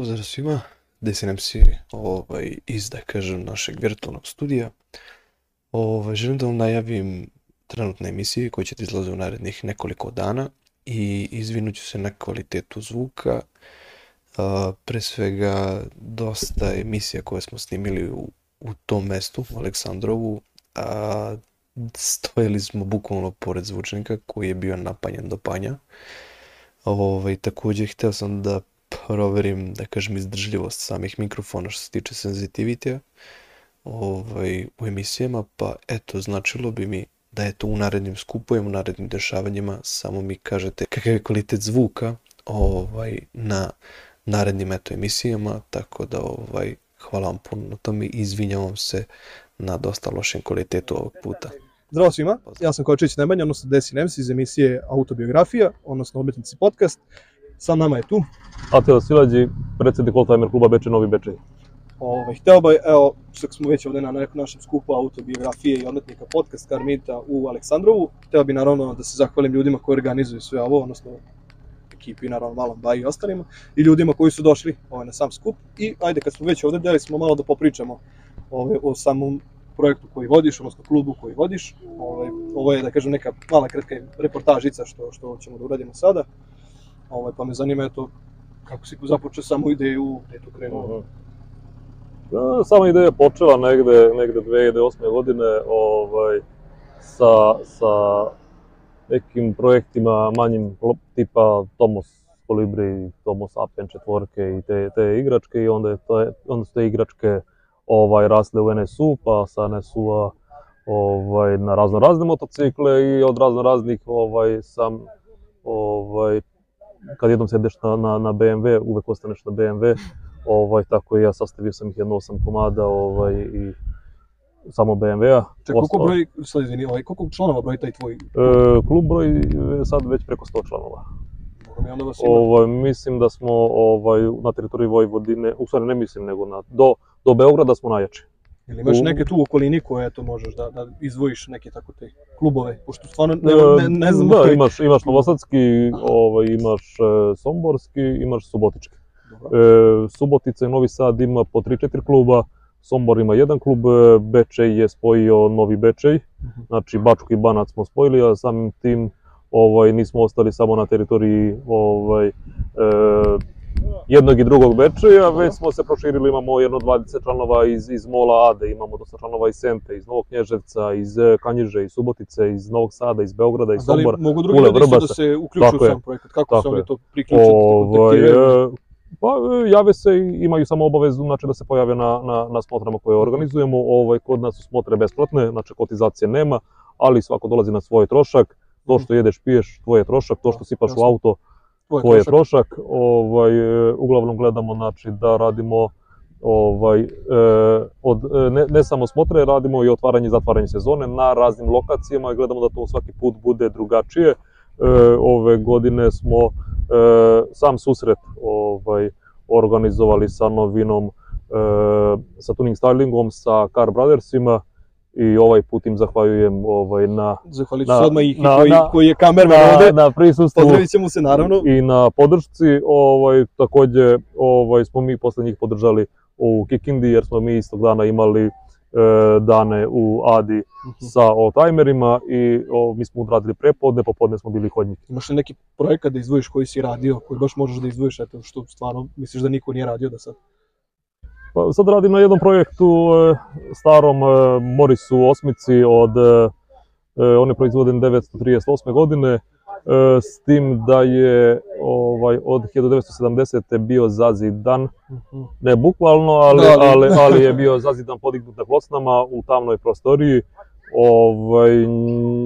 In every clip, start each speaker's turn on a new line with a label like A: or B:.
A: Pozdrav svima, desim si ovaj, iz, da kažem, našeg virtualnog studija. Ovaj, želim da vam najavim trenutne emisije koje ćete izlaze u narednih nekoliko dana i izvinuću se na kvalitetu zvuka. A, pre svega, dosta emisija koje smo snimili u, u tom mestu, u Aleksandrovu, a, stojili smo bukvalno pored zvučnika koji je bio napanjen do panja. Ovaj, takođe, hteo sam da proverim, da kažem, izdržljivost samih mikrofona što se tiče senzitivitija ovaj, u emisijama, pa eto, značilo bi mi da je to u narednim skupovima, u narednim dešavanjima, samo mi kažete kakav je kvalitet zvuka ovaj, na narednim eto emisijama, tako da ovaj, hvala vam puno na tome i izvinjavam se na dosta lošem kvalitetu ovog puta.
B: Zdravo svima, ja sam Kočić Nemanja, odnosno Desi Nems iz emisije Autobiografija, odnosno Obetnici podcast. Sa nama je tu.
C: Atila Silađi, predsednik Oldtimer kluba Beče Novi Bečej.
B: Ovaj, hteo bi, evo, što smo već ovde na nekom našem skupu autobiografije i odmetnika podcast Karmita u Aleksandrovu, hteo bi naravno da se zahvalim ljudima koji organizuju sve ovo, odnosno ekipi, naravno Malom Baj i ostalima, i ljudima koji su došli ovaj, na sam skup. I ajde, kad smo već ovde, deli smo malo da popričamo ovaj, o samom projektu koji vodiš, odnosno klubu koji vodiš. Ovaj, ovo je, da kažem, neka mala kratka reportažica što, što ćemo da uradimo sada. Ovaj, pa me zanima, eto, kako si započeo samu ideju, gde je to krenulo? Uh
C: -huh. Sama ideja je počela negde, negde 2008. godine ovaj, sa, sa nekim projektima manjim tipa Tomos Colibri, Tomos Apen četvorke i te, te igračke i onda, je to, onda su te igračke ovaj, rasle u NSU, pa sa NSU-a ovaj, na razno razne motocikle i od razno raznih ovaj, sam ovaj, kad jednom sedeš na, na, na BMW, uvek ostaneš na BMW, ovaj, tako i ja sastavio sam ih jedno osam komada ovaj, i samo BMW-a.
B: Čekaj, koliko broj, sad izvini, ovaj, koliko članova broj taj tvoj? E,
C: klub broj sad već preko 100 članova.
B: Vas.
C: Ovaj, mislim da smo ovaj, na teritoriji Vojvodine, u stvari ne mislim, nego na, do, do Beograda smo najjači.
B: Ili imaš neke tu okolini koje eto možeš da, da izvojiš neke tako te klubove, pošto stvarno ne, ne, ne znam...
C: Da, imaš, imaš Novosadski, ovaj, imaš e, Somborski, imaš Subotički. E, Subotica i Novi Sad ima po 3-4 kluba, Sombor ima jedan klub, e, Bečej je spojio Novi Bečej, uh mhm. -huh. znači Bačuk i Banac smo spojili, a samim tim ovaj, nismo ostali samo na teritoriji ovaj, e, jednog i drugog Bečeja, već smo se proširili, imamo jedno 20 članova iz, iz Mola Ade, imamo dosta članova iz Sente, iz Novog Knježevca, iz e, Kanjiže, iz Subotice, iz Novog Sada, iz Beograda, iz Sombora,
B: Da li mogu drugi ljudi da se uključuju u sam projekat? Kako se oni to priključuju? Ovaj,
C: e, Pa, e, jave se i imaju samo obavezu znači, da se pojave na, na, na smotrama koje organizujemo. Ovaj, kod nas su smotre besplatne, znači kotizacije nema, ali svako dolazi na svoj trošak. To što jedeš, piješ, tvoj je trošak, to što sipaš u auto, tvoj je trošak. Ovaj, e, uglavnom gledamo znači, da radimo ovaj, e, od, e, ne, ne samo smotre, radimo i otvaranje i zatvaranje sezone na raznim lokacijama i gledamo da to svaki put bude drugačije. Ove godine smo sam susret ovaj, organizovali sa novinom, sa tuning stylingom, sa Car Brothersima, i ovaj put im zahvaljujem ovaj, na...
B: Zahvalit ću se odmah i na, koji, na, koji je kamerman
C: na,
B: ovde.
C: Na prisustvu.
B: Pozdravit ćemo se naravno.
C: I na podršci. Ovaj, takođe ovaj, smo mi posle njih podržali u Kikindi jer smo mi istog dana imali e, dane u Adi uh mhm. -huh. sa oldtimerima i o, mi smo odradili prepodne, popodne smo bili hodnik.
B: Imaš li neki projekat da izdvojiš koji si radio, koji baš možeš da izdvojiš, eto, što stvarno misliš da niko nije radio da sad?
C: Pa sad radim na jednom projektu e, starom e, Morisu osmici od e, on je proizvoden 938. godine s tim da je ovaj od 1970. bio zazidan mhm. ne bukvalno ali da, ali, ali je bio zazidan podignut na plosnama u tamnoj prostoriji ovaj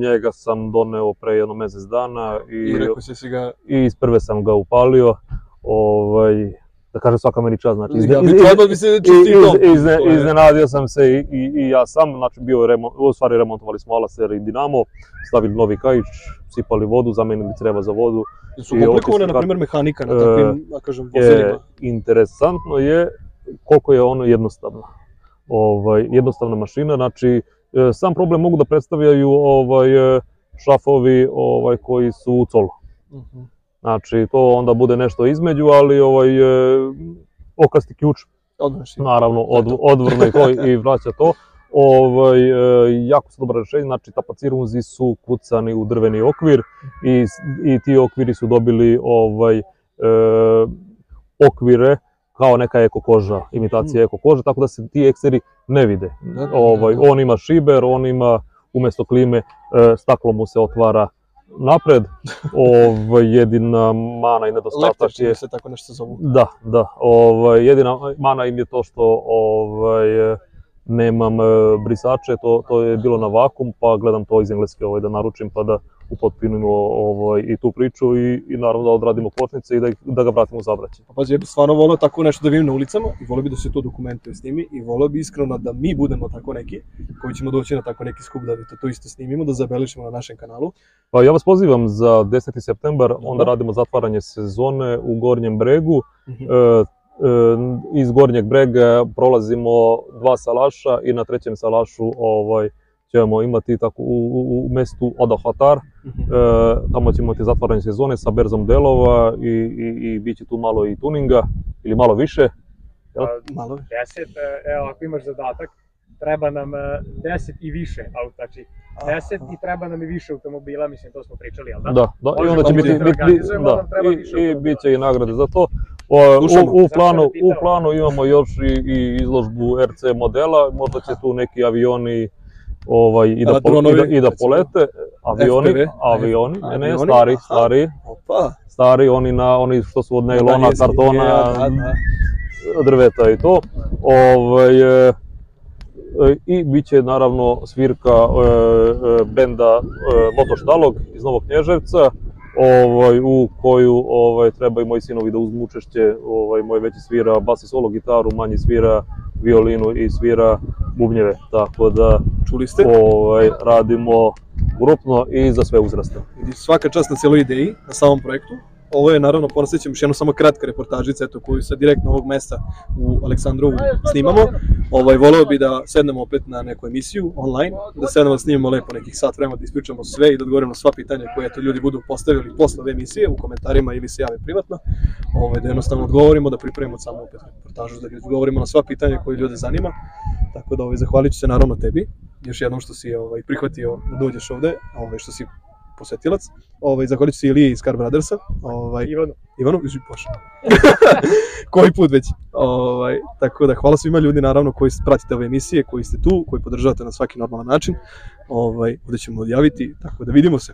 C: njega sam doneo pre jedno mesec dana
B: i, I rekao si si ga
C: i iz prve sam ga upalio ovaj da kažem svaka meni čast, znači
B: izne, ja iz, iz, bi se iz,
C: izne, iznenadio sam se i, i, i ja sam, znači bio remont, u stvari remontovali smo Alaser i Dinamo, stavili novi kajić, sipali vodu, zamenili treba za vodu.
B: Su komplikovane, na primjer, mehanika na takvim, da kažem, vozilima?
C: Je, interesantno je koliko je ono jednostavno. Ovaj, jednostavna mašina, znači e, sam problem mogu da predstavljaju ovaj, e, šafovi ovaj, koji su u colu. Uh mhm. -huh. Znači, to onda bude nešto između, ali ovaj, e, okrasti ključ,
B: Odnoši.
C: naravno od, odvrne to i vraća to. Ovaj, e, jako su dobro rešenje, znači tapacirunzi su kucani u drveni okvir i, i ti okviri su dobili ovaj, e, okvire kao neka eko koža, imitacija eko kože, tako da se ti ekseri ne vide.
B: Da, da,
C: Ovaj,
B: da.
C: on ima šiber, on ima umesto klime, e, staklo mu se otvara napred. Ovaj, jedina mana i nedostatak
B: Lektor
C: je...
B: se tako nešto zovu.
C: Da, da. Ovaj, jedina mana im je to što ovaj, nemam e, brisače, to, to je bilo na vakum, pa gledam to iz engleske ovaj, da naručim pa da upotpunimo ovaj, i tu priču i, i naravno da odradimo kočnice i da, da ga vratimo u zabraćaj.
B: Pa pazi, ja bih stvarno volio tako nešto da vidim na ulicama i volio bi da se to dokumentuje s njimi i volio bi iskreno da mi budemo tako neki koji ćemo doći na tako neki skup da to, to isto snimimo, da zabelišemo na našem kanalu.
C: Pa ja vas pozivam za 10. septembar, onda
B: Dobro.
C: radimo zatvaranje sezone u Gornjem bregu.
B: Mhm.
C: E, e, iz Gornjeg brega prolazimo dva salaša i na trećem salašu ovaj, ćemo imati tako u, u, u mestu Odahatar.
B: Mhm.
C: E, tamo ćemo imati zatvaranje sezone sa berzom delova i, i, i bit će tu malo i tuninga ili malo više. Jel?
B: Malo.
D: 10, e, evo ako imaš zadatak, treba nam e, 10 i više auta, znači 10 i treba nam i više automobila, mislim to smo pričali, jel da?
C: Da, da, i onda će
B: da
C: biti, biti,
D: organizujemo,
C: da,
D: treba
C: i,
D: više
C: i bit će i nagrade za to. O,
B: Slušamo.
C: u, u, planu,
D: sam
C: u planu imamo još i, i izložbu RC modela, možda će tu neki avioni ovaj, i, da, po, i,
B: dronovi,
C: da, i da polete, avioni,
B: FPV?
C: avioni, ne, ne,
B: Avioni?
C: stari,
B: Aha.
C: stari,
B: Opa.
C: stari, oni, na, oni što su od nailona,
B: Da,
C: kartona,
B: da, da.
C: drveta i to. Ovaj, e, e, I bit će naravno svirka e, e, benda e, Motoštalog iz Novog Knježevca, ovaj, u koju ovaj, treba i moji sinovi da uzmu učešće. Ovaj, moj veći svira bas i solo gitaru, manji svira violinu i svira bubnjeve. Tako da
B: Čuli ste?
C: ovaj, radimo grupno i za sve uzraste.
B: I svaka čast na cijeloj ideji, na samom projektu. Ovo je naravno, ponosjećam još jedno samo kratka reportažica, eto, koju sad direktno ovog mesta u Aleksandrovu snimamo. Ovaj, voleo bi da sednemo opet na neku emisiju online, da sednemo da snimamo lepo nekih sat vremena, da ispričamo sve i da odgovorimo na sva pitanja koje to ljudi budu postavili posle ove emisije u komentarima ili se jave privatno. Ovaj, da jednostavno odgovorimo, da pripremimo samo opet reportažu, da odgovorimo na sva pitanja koje ljude zanima. Tako da ovaj, zahvalit ću se naravno tebi, još jednom što si ovaj, prihvatio da dođeš ovde, ovaj, što si posetilac. Ovaj, zahvalit ću se Iliji iz Car Brothersa, ovaj,
D: Ivanu,
B: Ivanu, iži pošao. Koji put već. Ovaj, tako da hvala svima ljudi naravno koji pratite ove emisije, koji ste tu, koji podržavate na svaki normalan način. Ovaj, ovde ćemo odjaviti, tako da vidimo se.